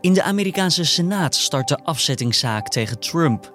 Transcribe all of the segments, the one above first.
In de Amerikaanse Senaat start de afzettingszaak tegen Trump.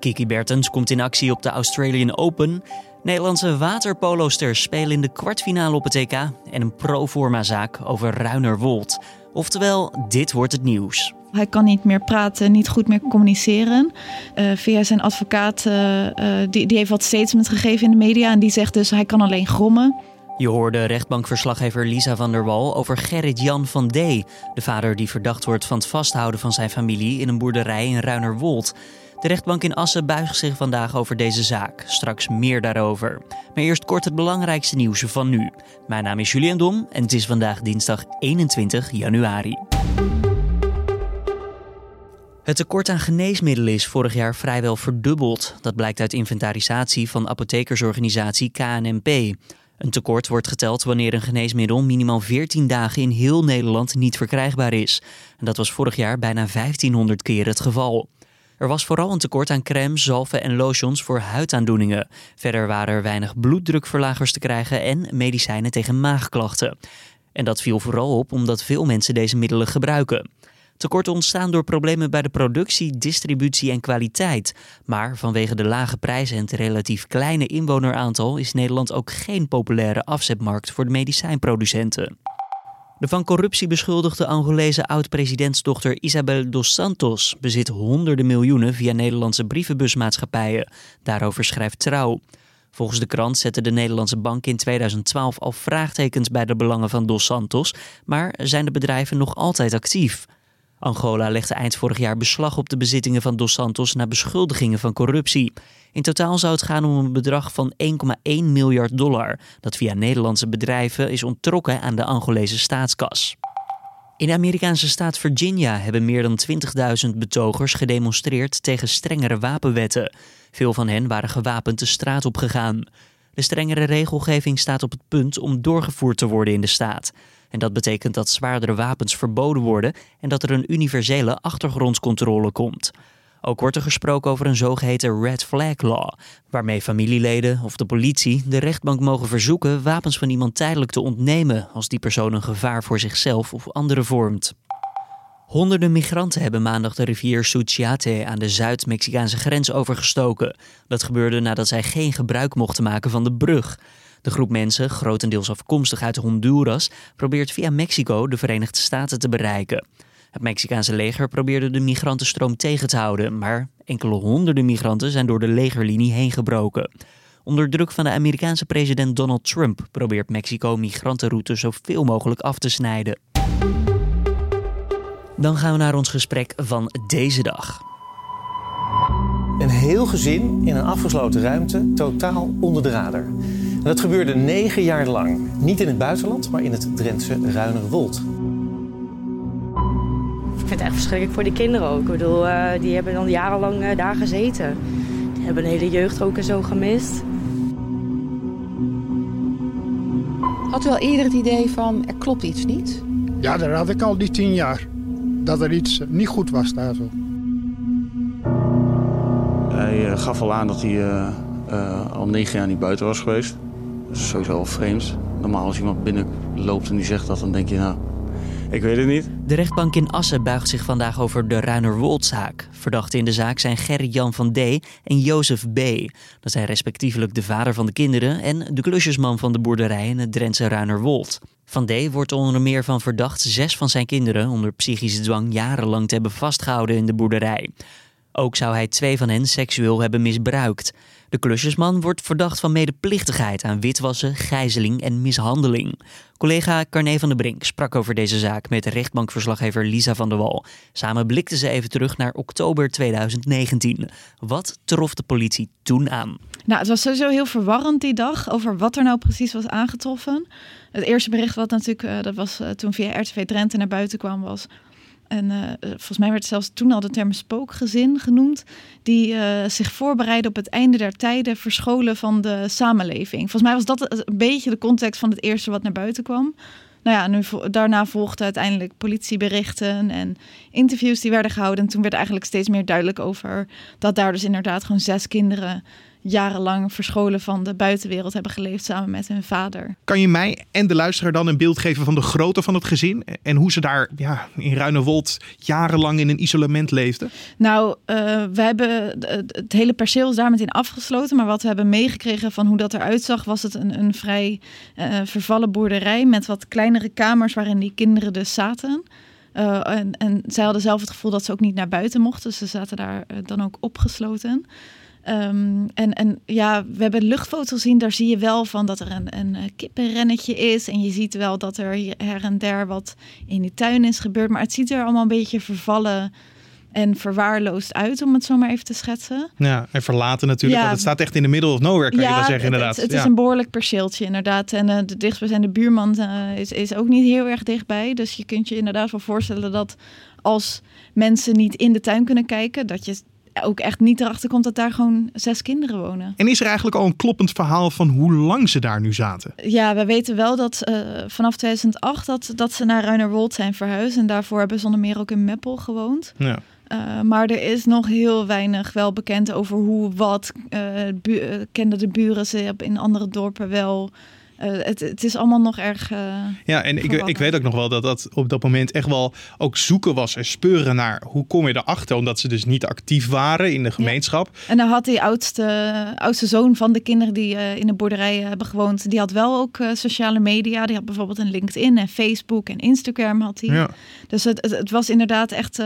Kiki Bertens komt in actie op de Australian Open. Nederlandse waterpolosters spelen in de kwartfinale op het EK. En een pro-forma-zaak over Ruinerwold. Oftewel, dit wordt het nieuws. Hij kan niet meer praten, niet goed meer communiceren. Uh, via zijn advocaat, uh, uh, die, die heeft wat statement gegeven in de media. En die zegt dus hij kan alleen grommen. Je hoorde rechtbankverslaggever Lisa van der Wal over Gerrit-Jan van D. De vader die verdacht wordt van het vasthouden van zijn familie in een boerderij in Ruinerwold. De rechtbank in Assen buigt zich vandaag over deze zaak. Straks meer daarover. Maar eerst kort het belangrijkste nieuws van nu. Mijn naam is Julian Dom en het is vandaag dinsdag 21 januari. Het tekort aan geneesmiddelen is vorig jaar vrijwel verdubbeld. Dat blijkt uit inventarisatie van apothekersorganisatie KNMP. Een tekort wordt geteld wanneer een geneesmiddel minimaal 14 dagen in heel Nederland niet verkrijgbaar is. En dat was vorig jaar bijna 1500 keer het geval. Er was vooral een tekort aan crème, zalven en lotions voor huidaandoeningen. Verder waren er weinig bloeddrukverlagers te krijgen en medicijnen tegen maagklachten. En dat viel vooral op omdat veel mensen deze middelen gebruiken. Tekorten ontstaan door problemen bij de productie, distributie en kwaliteit. Maar vanwege de lage prijzen en het relatief kleine inwoneraantal is Nederland ook geen populaire afzetmarkt voor de medicijnproducenten. De van corruptie beschuldigde Angolese oud-presidentsdochter Isabel dos Santos bezit honderden miljoenen via Nederlandse brievenbusmaatschappijen. Daarover schrijft Trouw. Volgens de krant zette de Nederlandse bank in 2012 al vraagtekens bij de belangen van Dos Santos, maar zijn de bedrijven nog altijd actief. Angola legde eind vorig jaar beslag op de bezittingen van Dos Santos na beschuldigingen van corruptie. In totaal zou het gaan om een bedrag van 1,1 miljard dollar, dat via Nederlandse bedrijven is onttrokken aan de Angolese staatskas. In de Amerikaanse staat Virginia hebben meer dan 20.000 betogers gedemonstreerd tegen strengere wapenwetten. Veel van hen waren gewapend de straat op gegaan. De strengere regelgeving staat op het punt om doorgevoerd te worden in de staat. En dat betekent dat zwaardere wapens verboden worden en dat er een universele achtergrondscontrole komt. Ook wordt er gesproken over een zogeheten Red Flag Law, waarmee familieleden of de politie de rechtbank mogen verzoeken wapens van iemand tijdelijk te ontnemen als die persoon een gevaar voor zichzelf of anderen vormt. Honderden migranten hebben maandag de rivier Suchiate aan de Zuid-Mexicaanse grens overgestoken. Dat gebeurde nadat zij geen gebruik mochten maken van de brug. De groep mensen, grotendeels afkomstig uit Honduras, probeert via Mexico de Verenigde Staten te bereiken. Het Mexicaanse leger probeerde de migrantenstroom tegen te houden, maar enkele honderden migranten zijn door de legerlinie heen gebroken. Onder druk van de Amerikaanse president Donald Trump probeert Mexico migrantenroutes zoveel mogelijk af te snijden. Dan gaan we naar ons gesprek van deze dag. Een heel gezin in een afgesloten ruimte, totaal onder de radar. En dat gebeurde negen jaar lang. Niet in het buitenland, maar in het Drentse Ruinerwold. Ik vind het echt verschrikkelijk voor die kinderen ook. Ik bedoel, uh, die hebben dan jarenlang uh, daar gezeten. Die hebben een hele jeugd ook en zo gemist. Had u al eerder het idee van er klopt iets niet? Ja, dat had ik al die tien jaar. Dat er iets niet goed was daar zo. Hij uh, gaf al aan dat hij al negen jaar niet buiten was geweest. Sowieso wel vreemd. Normaal als iemand binnenloopt en die zegt dat, dan denk je, nou, ik weet het niet. De rechtbank in Assen buigt zich vandaag over de Ruinerwoldzaak. Verdachten in de zaak zijn Gerrit-Jan van D. en Jozef B. Dat zijn respectievelijk de vader van de kinderen en de klusjesman van de boerderij in het Drentse Ruinerwold. Van D. wordt onder meer van verdacht zes van zijn kinderen onder psychische dwang jarenlang te hebben vastgehouden in de boerderij. Ook zou hij twee van hen seksueel hebben misbruikt. De klusjesman wordt verdacht van medeplichtigheid aan witwassen, gijzeling en mishandeling. Collega Carne van der Brink sprak over deze zaak met rechtbankverslaggever Lisa van der Wal. Samen blikten ze even terug naar oktober 2019. Wat trof de politie toen aan? Nou, het was sowieso heel verwarrend die dag over wat er nou precies was aangetroffen. Het eerste bericht wat natuurlijk, uh, dat was uh, toen via RTV Drenthe naar buiten kwam, was en uh, volgens mij werd zelfs toen al de term spookgezin genoemd, die uh, zich voorbereiden op het einde der tijden, verscholen van de samenleving. Volgens mij was dat een beetje de context van het eerste wat naar buiten kwam. Nou ja, nu, daarna volgden uiteindelijk politieberichten en interviews die werden gehouden. En toen werd eigenlijk steeds meer duidelijk over dat daar dus inderdaad gewoon zes kinderen jarenlang verscholen van de buitenwereld hebben geleefd samen met hun vader. Kan je mij en de luisteraar dan een beeld geven van de grootte van het gezin en hoe ze daar ja, in Ruinewold jarenlang in een isolement leefden? Nou, uh, we hebben het hele perceel is daar meteen afgesloten, maar wat we hebben meegekregen van hoe dat eruit zag, was het een, een vrij uh, vervallen boerderij met wat kleinere kamers waarin die kinderen dus zaten. Uh, en, en zij hadden zelf het gevoel dat ze ook niet naar buiten mochten. Dus ze zaten daar dan ook opgesloten. Um, en, en ja, we hebben luchtfoto's gezien. Daar zie je wel van dat er een, een kippenrennetje is. En je ziet wel dat er her en der wat in die tuin is gebeurd. Maar het ziet er allemaal een beetje vervallen en verwaarloosd uit, om het zo maar even te schetsen. Ja, en verlaten natuurlijk, ja, want het staat echt in de middle of nowhere, kan ja, je wel zeggen inderdaad. Het, het ja. is een behoorlijk perceeltje inderdaad. En uh, de dichtstbijzijnde buurman uh, is, is ook niet heel erg dichtbij. Dus je kunt je inderdaad wel voorstellen dat als mensen niet in de tuin kunnen kijken, dat je ook echt niet erachter komt dat daar gewoon zes kinderen wonen. En is er eigenlijk al een kloppend verhaal van hoe lang ze daar nu zaten? Ja, we weten wel dat uh, vanaf 2008 dat, dat ze naar Ruinerwold zijn verhuisd. En daarvoor hebben ze onder meer ook in Meppel gewoond. Ja. Uh, maar er is nog heel weinig wel bekend over hoe, wat. Uh, uh, kenden de buren ze in andere dorpen wel. Uh, het, het, is allemaal nog erg. Uh, ja, en ik, ik, weet ook nog wel dat dat op dat moment echt wel ook zoeken was en speuren naar hoe kom je erachter, omdat ze dus niet actief waren in de gemeenschap. Ja. En dan had die oudste, oudste zoon van de kinderen die uh, in de boerderij hebben gewoond, die had wel ook sociale media. Die had bijvoorbeeld een LinkedIn en Facebook en Instagram had hij. Ja. Dus het, het, het, was inderdaad echt,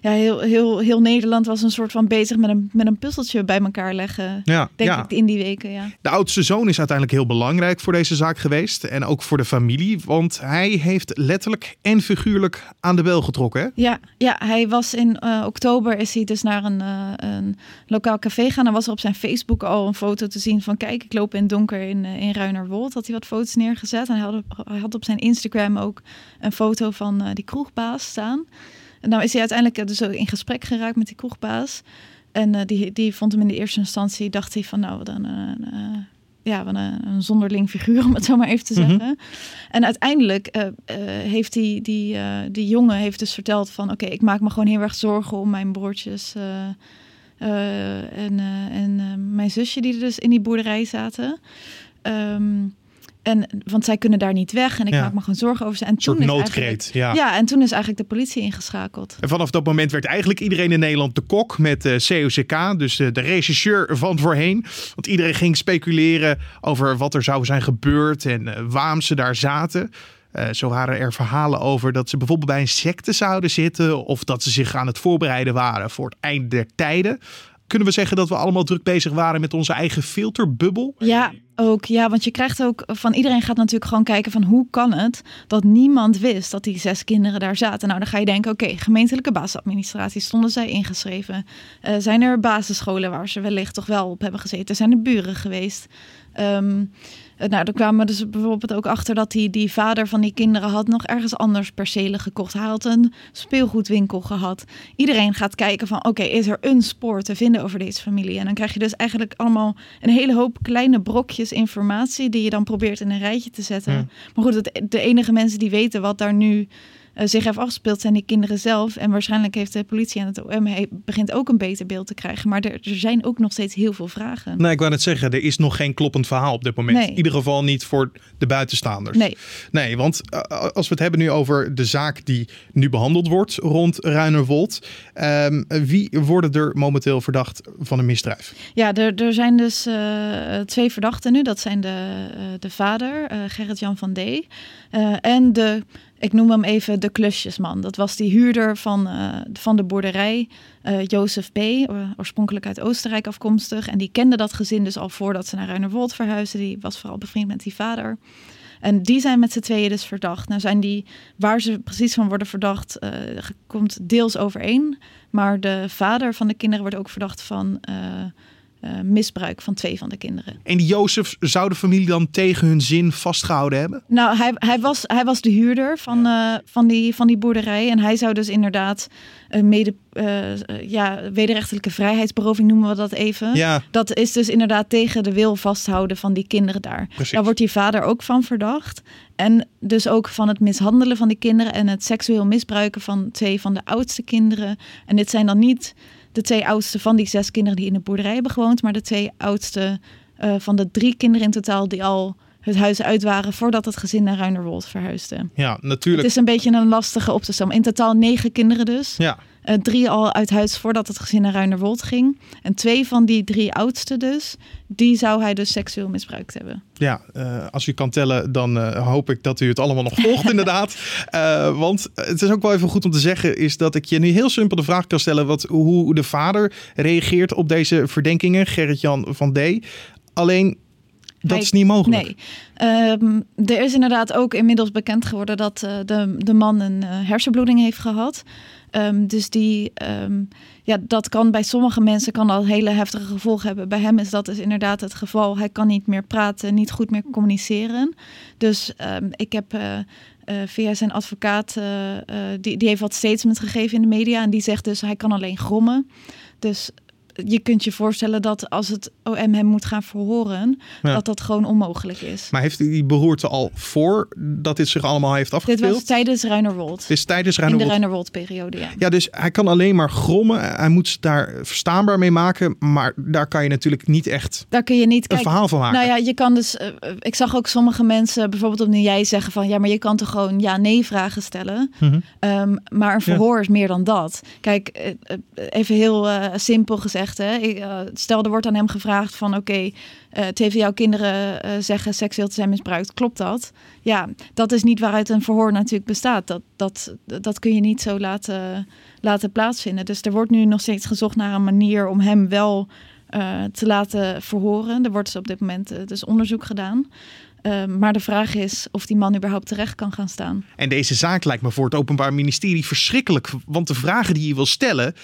ja, heel, heel, heel Nederland was een soort van bezig met een, met een puzzeltje bij elkaar leggen. Ja, denk ja. ik in die weken. Ja. De oudste zoon is uiteindelijk heel belangrijk voor deze zaak geweest. En ook voor de familie. Want hij heeft letterlijk en figuurlijk aan de bel getrokken. Ja, ja, hij was in uh, oktober is hij dus naar een, uh, een lokaal café gaan. En was er op zijn Facebook al een foto te zien van kijk, ik loop in donker in, uh, in Ruinerwold. Had hij wat foto's neergezet. En hij had, hij had op zijn Instagram ook een foto van die kroegbaas staan. En nou is hij uiteindelijk dus ook in gesprek geraakt met die kroegbaas. En die, die vond hem in de eerste instantie, dacht hij van nou, dan ja, een, een zonderling figuur, om het zo maar even te zeggen. Mm -hmm. En uiteindelijk uh, uh, heeft die, die, uh, die jongen heeft dus verteld van... oké, okay, ik maak me gewoon heel erg zorgen om mijn broertjes en, en mijn zusje... die er dus in die boerderij zaten. Um, en, want zij kunnen daar niet weg en ik Ja. maak me gewoon zorgen over ze. En toen noodkreet. Ja. Ja, en toen is eigenlijk de politie ingeschakeld. En vanaf dat moment werd eigenlijk iedereen in Nederland de kok met de COCK, dus de, de regisseur van voorheen. Want iedereen ging speculeren over wat er zou zijn gebeurd en eh, waarom ze daar zaten. Eh, zo waren er verhalen over dat ze bijvoorbeeld bij een secte zouden zitten of dat ze zich aan het voorbereiden waren voor het einde der tijden. Kunnen we zeggen dat we allemaal druk bezig waren met onze eigen filterbubbel? Ja, ook. Ja, want je krijgt ook van iedereen gaat natuurlijk gewoon kijken van hoe kan het dat niemand wist dat die zes kinderen daar zaten. Nou, dan ga je denken, oké, gemeentelijke basisadministratie stonden zij ingeschreven. Eh, zijn er basisscholen waar ze wellicht toch wel op hebben gezeten? Zijn er buren geweest? Ehm, eh, nou, dan kwamen dus bijvoorbeeld ook achter dat die, die vader van die kinderen had nog ergens anders percelen gekocht. Hij had een speelgoedwinkel gehad. Iedereen gaat kijken van, oké, is er een spoor te vinden over deze familie? En dan krijg je dus eigenlijk allemaal een hele hoop kleine brokjes informatie die je dan probeert in een rijtje te zetten. Ja. Maar goed, het, de enige mensen die weten wat daar nu eh, zich heeft afgespeeld zijn die kinderen zelf. En waarschijnlijk heeft de politie en het OM he- begint ook een beter beeld te krijgen. Maar er, er zijn ook nog steeds heel veel vragen. Nee, ik wou net zeggen, er is nog geen kloppend verhaal op dit moment. Nee. In ieder geval niet voor de buitenstaanders. Nee. Nee, want uh, als we het hebben nu over de zaak die nu behandeld wordt rond Ruinerwold. Um, wie worden er momenteel verdacht van een misdrijf? Ja, er, er zijn dus uh, twee verdachten nu. Dat zijn de, de vader, Gerrit-Jan van D. En de, ik noem hem even de klusjesman. Dat was die huurder van, uh, van de boerderij, uh, Jozef B., oorspronkelijk uit Oostenrijk afkomstig. En die kende dat gezin dus al voordat ze naar Ruinerwold verhuisden. Die was vooral bevriend met die vader. En die zijn met z'n tweeën dus verdacht. Nou zijn die, waar ze precies van worden verdacht, komt deels overeen. Maar de vader van de kinderen wordt ook verdacht van uh, uh, misbruik van twee van de kinderen. En die Jozef zou de familie dan tegen hun zin vastgehouden hebben? Nou, hij, hij, was, hij was de huurder van, uh, van, die, van die boerderij. En hij zou dus inderdaad een mede, uh, ja, wederrechtelijke vrijheidsberoving noemen we dat even. Ja. Dat is dus inderdaad tegen de wil vasthouden van die kinderen daar. Precies. Daar wordt die vader ook van verdacht. En dus ook van het mishandelen van die kinderen en het seksueel misbruiken van twee van de oudste kinderen. En dit zijn dan niet de twee oudste van die zes kinderen die in de boerderij hebben gewoond, maar de twee oudste uh, van de drie kinderen in totaal die al het huis uit waren voordat het gezin naar Ruinerwold verhuisde. Ja, natuurlijk. Het is een beetje een lastige op te sommen. In totaal negen kinderen dus. Ja. Uh, drie al uit huis voordat het gezin naar Ruinerwold ging. En twee van die drie oudste dus, die zou hij dus seksueel misbruikt hebben. Ja, uh, als u kan tellen, dan uh, hoop ik dat u het allemaal nog volgt inderdaad. want het is ook wel even goed om te zeggen, is dat ik je nu heel simpel de vraag kan stellen wat, hoe de vader reageert op deze verdenkingen, Gerrit-Jan van D. Alleen dat is niet mogelijk. Nee. Um, er is inderdaad ook inmiddels bekend geworden dat uh, de, de man een uh, hersenbloeding heeft gehad. Um, dus die, um, ja, dat kan bij sommige mensen kan al hele heftige gevolgen hebben. Bij hem is dat dus inderdaad het geval. Hij kan niet meer praten, niet goed meer communiceren. Dus ik heb uh, via zijn advocaat, die, die heeft wat statement gegeven in de media. En die zegt dus hij kan alleen grommen. Dus je kunt je voorstellen dat als het OM hem moet gaan verhoren, dat dat gewoon onmogelijk is. Maar heeft die beroerte al voor dat dit zich allemaal heeft afgespeeld? Dit was tijdens Ruinerwold. Dit is tijdens Ruinerwold. In de Ruinerwold-periode, ja. Ja, dus hij kan alleen maar grommen. Hij moet ze daar verstaanbaar mee maken, maar daar kan je natuurlijk niet echt daar kun je niet, een kijk, verhaal van maken. Nou ja, je kan dus... Uh, ik zag ook sommige mensen, bijvoorbeeld op jij zeggen van... ja, maar je kan toch gewoon ja-nee vragen stellen. Mm -hmm. um, maar een verhoor ja. is meer dan dat. Kijk, uh, even heel uh, simpel gezegd Hè? Ik, uh, stel, er wordt aan hem gevraagd van oké, okay, uh, tegen jouw kinderen uh, zeggen seksueel te zijn misbruikt. Klopt dat? Ja, dat is niet waaruit een verhoor natuurlijk bestaat. Dat, dat, dat kun je niet zo laten, laten plaatsvinden. Dus er wordt nu nog steeds gezocht naar een manier om hem wel te laten verhoren. Er wordt dus op dit moment dus onderzoek gedaan. Maar de vraag is of die man überhaupt terecht kan gaan staan. En deze zaak lijkt me voor het Openbaar Ministerie verschrikkelijk. Want de vragen die je wil stellen,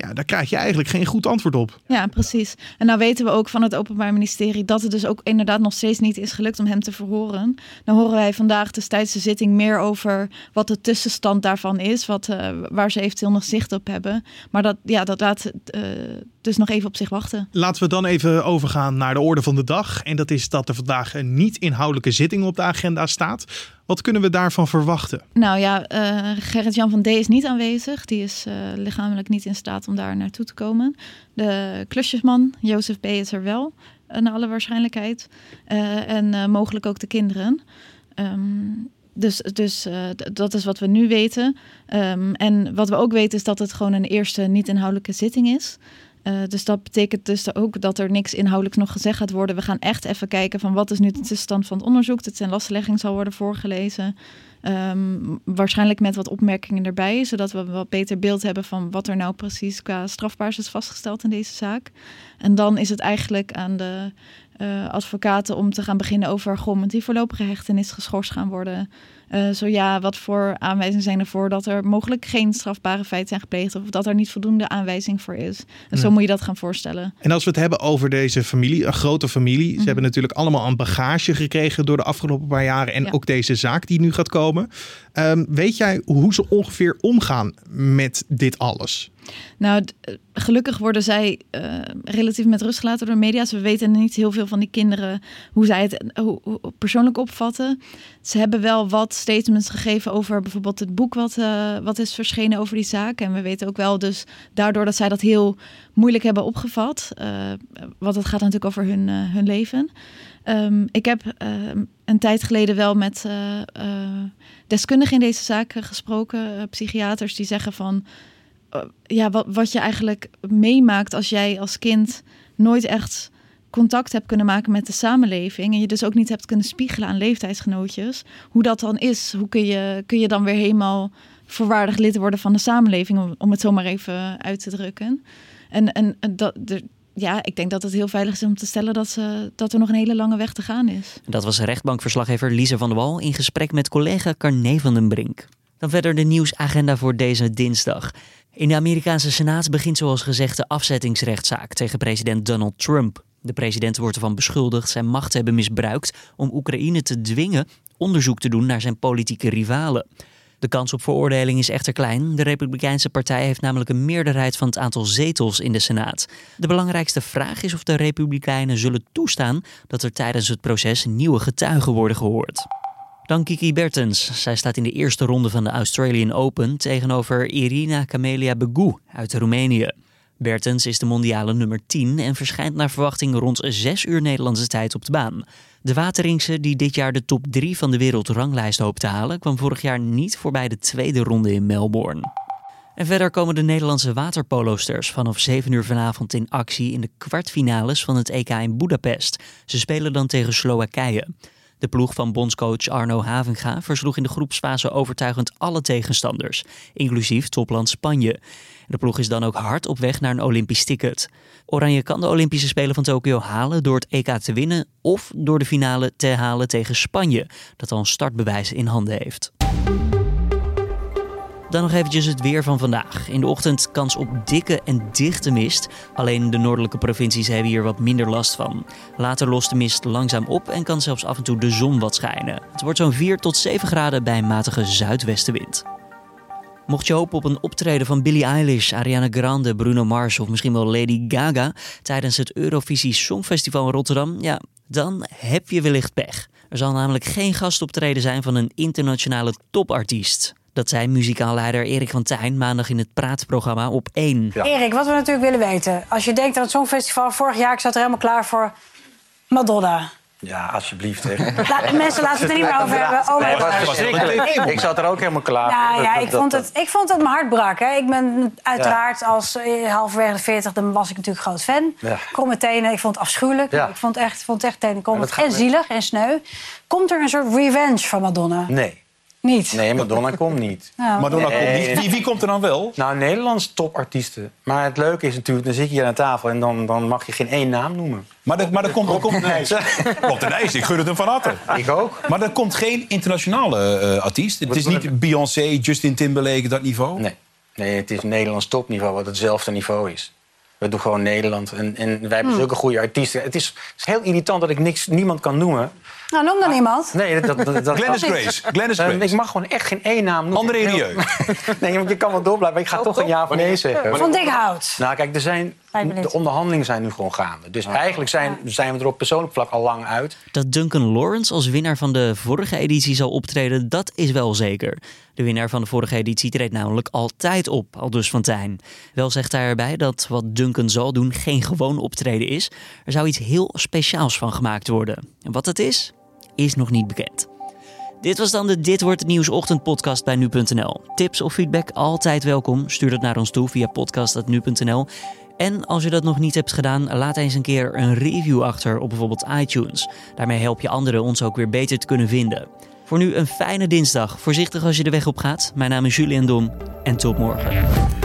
ja, daar krijg je eigenlijk geen goed antwoord op. Ja, precies. En nou weten we ook van het Openbaar Ministerie dat het dus ook inderdaad nog steeds niet is gelukt om hem te verhoren. Dan horen wij vandaag dus tijdens de zitting meer over wat de tussenstand daarvan is, wat, uh, waar ze eventueel nog zicht op hebben. Maar dat, ja, dat laat uh, dus nog even op zich wachten. Laten we dan even overgaan naar de orde van de dag. En dat is dat er vandaag een niet-inhoudelijke zitting op de agenda staat. Wat kunnen we daarvan verwachten? Nou ja, uh, Gerrit-Jan van D is niet aanwezig. Die is uh, lichamelijk niet in staat om daar naartoe te komen. De klusjesman, Jozef B. is er wel, naar alle waarschijnlijkheid. Uh, en mogelijk ook de kinderen. Um, dus, dus uh, dat is wat we nu weten. Um, en wat we ook weten is dat het gewoon een eerste niet-inhoudelijke zitting is. Uh, dus dat betekent dus ook dat er niks inhoudelijks nog gezegd gaat worden. We gaan echt even kijken van wat is nu de tussenstand van het onderzoek. Ten lastlegging zal worden voorgelezen. Um, waarschijnlijk met wat opmerkingen erbij, zodat we wat beter beeld hebben van wat er nou precies qua strafbaars is vastgesteld in deze zaak. En dan is het eigenlijk aan de uh, advocaten om te gaan beginnen over goh, die voorlopige hechtenis geschorst gaan worden. Uh, zo ja, wat voor aanwijzingen zijn ervoor dat er mogelijk geen strafbare feiten zijn gepleegd of dat er niet voldoende aanwijzing voor is. En ja. zo moet je dat gaan voorstellen. En als we het hebben over deze familie, een grote familie, mm -hmm. ze hebben natuurlijk allemaal een bagage gekregen door de afgelopen paar jaren en ja. ook deze zaak die nu gaat komen. Um, weet jij hoe ze ongeveer omgaan met dit alles? Nou, gelukkig worden zij uh, relatief met rust gelaten door de media. Dus we weten niet heel veel van die kinderen hoe zij het hoe, hoe persoonlijk opvatten. Ze hebben wel wat statements gegeven over bijvoorbeeld het boek wat, wat is verschenen over die zaak. En we weten ook wel dus daardoor dat zij dat heel moeilijk hebben opgevat. Uh, want het gaat natuurlijk over hun, hun leven. Um, ik heb een tijd geleden wel met deskundigen in deze zaak gesproken. psychiaters die zeggen van ja, wat, wat je eigenlijk meemaakt als jij als kind nooit echt contact hebt kunnen maken met de samenleving en je dus ook niet hebt kunnen spiegelen aan leeftijdsgenootjes, hoe dat dan is, hoe kun je, kun je dan weer helemaal voorwaardig lid worden van de samenleving, om, om het zomaar even uit te drukken. En, en dat, ja, ik denk dat het heel veilig is om te stellen dat, ze, dat er nog een hele lange weg te gaan is. Dat was rechtbankverslaggever Lise van der Wal in gesprek met collega Carne van den Brink. Dan verder de nieuwsagenda voor deze dinsdag. In de Amerikaanse Senaat begint zoals gezegd de afzettingsrechtszaak tegen president Donald Trump. De president wordt ervan beschuldigd zijn macht te hebben misbruikt om Oekraïne te dwingen onderzoek te doen naar zijn politieke rivalen. De kans op veroordeling is echter klein. De Republikeinse partij heeft namelijk een meerderheid van het aantal zetels in de Senaat. De belangrijkste vraag is of de Republikeinen zullen toestaan dat er tijdens het proces nieuwe getuigen worden gehoord. Dan Kiki Bertens. Zij staat in de eerste ronde van de Australian Open tegenover Irina Camelia Begu uit Roemenië. Bertens is de mondiale nummer 10 en verschijnt naar verwachting rond 6 uur Nederlandse tijd op de baan. De Wateringse, die dit jaar de top 3 van de wereldranglijst hoopt te halen, kwam vorig jaar niet voorbij de tweede ronde in Melbourne. En verder komen de Nederlandse waterpolosters vanaf 7 uur vanavond in actie in de kwartfinales van het EK in Budapest. Ze spelen dan tegen Slowakije. De ploeg van bondscoach Arno Havenga versloeg in de groepsfase overtuigend alle tegenstanders, inclusief topland Spanje. De ploeg is dan ook hard op weg naar een Olympisch ticket. Oranje kan de Olympische Spelen van Tokio halen door het EK te winnen of door de finale te halen tegen Spanje, dat al een startbewijs in handen heeft. Dan nog eventjes het weer van vandaag. In de ochtend kans op dikke en dichte mist. Alleen de noordelijke provincies hebben hier wat minder last van. Later lost de mist langzaam op en kan zelfs af en toe de zon wat schijnen. Het wordt zo'n 4 tot 7 graden bij een matige zuidwestenwind. Mocht je hopen op een optreden van Billie Eilish, Ariana Grande, Bruno Mars of misschien wel Lady Gaga tijdens het Eurovisie Songfestival in Rotterdam, ja, dan heb je wellicht pech. Er zal namelijk geen gastoptreden zijn van een internationale topartiest. Dat zei muzikaal leider Erik van Tijn maandag in het praatprogramma op 1. Erik, wat we natuurlijk willen weten. Als je denkt aan het Songfestival vorig jaar, ik zat er helemaal klaar voor Madonna. Ja, alsjeblieft. La- mensen laten het er niet meer over hebben. Oh, Nee, was. Ik zat er ook helemaal klaar Ja, voor. ja Dat- ik, vond dat- het, ik vond het mijn hart brak. Hè. Ik ben uiteraard als eh, halverwege de 40, dan was ik natuurlijk groot fan. Ja. Kromme tenen, ik vond het afschuwelijk. Ja. Ik vond het echt, vond het echt en zielig en sneu. Komt er een soort revenge van Madonna? Nee. Niet? Nee, Madonna komt niet. Nou, Madonna Nee. komt niet. Wie, wie komt er dan wel? Nou, Nederlands topartiesten. Maar het leuke is natuurlijk, dan zit je hier aan tafel... en dan, dan mag je geen één naam noemen. Maar er, maar er komt, er komt, Rob de Nijs, ik gun het hem van harte. Ik ook. Maar er komt geen internationale eh, artiest. Het is niet Beyoncé, Justin Timberlake, dat niveau. Nee. nee, het is Nederlands topniveau, wat hetzelfde niveau is. We doen gewoon Nederland. En, en wij Hmm. hebben zulke goede artiesten. Het is, het is heel irritant dat ik niks, niemand kan noemen. Nou, noem dan iemand. Nee, dat, dat, dat, Glennis dat- Grace. Glennis Eh, Grace. ik mag gewoon echt geen één naam noemen. André Rieu. nee, want je kan wel doorblijven. maar Ik ga toch een ja of nee zeggen. Van Dikhout. Nou, kijk, er zijn, de onderhandelingen zijn nu gewoon gaande. Dus eigenlijk zijn, zijn we er op persoonlijk vlak al lang uit. Dat Duncan Lawrence als winnaar van de vorige editie zal optreden, dat is wel zeker. De winnaar van de vorige editie treedt namelijk altijd op, al dus van Tijn. Wel zegt hij erbij dat wat Duncan zal doen geen gewoon optreden is. Er zou iets heel speciaals van gemaakt worden. En wat het is, is nog niet bekend. Dit was dan de Dit Wordt Het Nieuws ochtendpodcast bij Nu.nl. Tips of feedback altijd welkom. Stuur dat naar ons toe via podcast.nu.nl. En als je dat nog niet hebt gedaan, laat eens een keer een review achter op bijvoorbeeld iTunes. Daarmee help je anderen ons ook weer beter te kunnen vinden. Voor nu een fijne dinsdag. Voorzichtig als je de weg op gaat. Mijn naam is Julian Dom en tot morgen.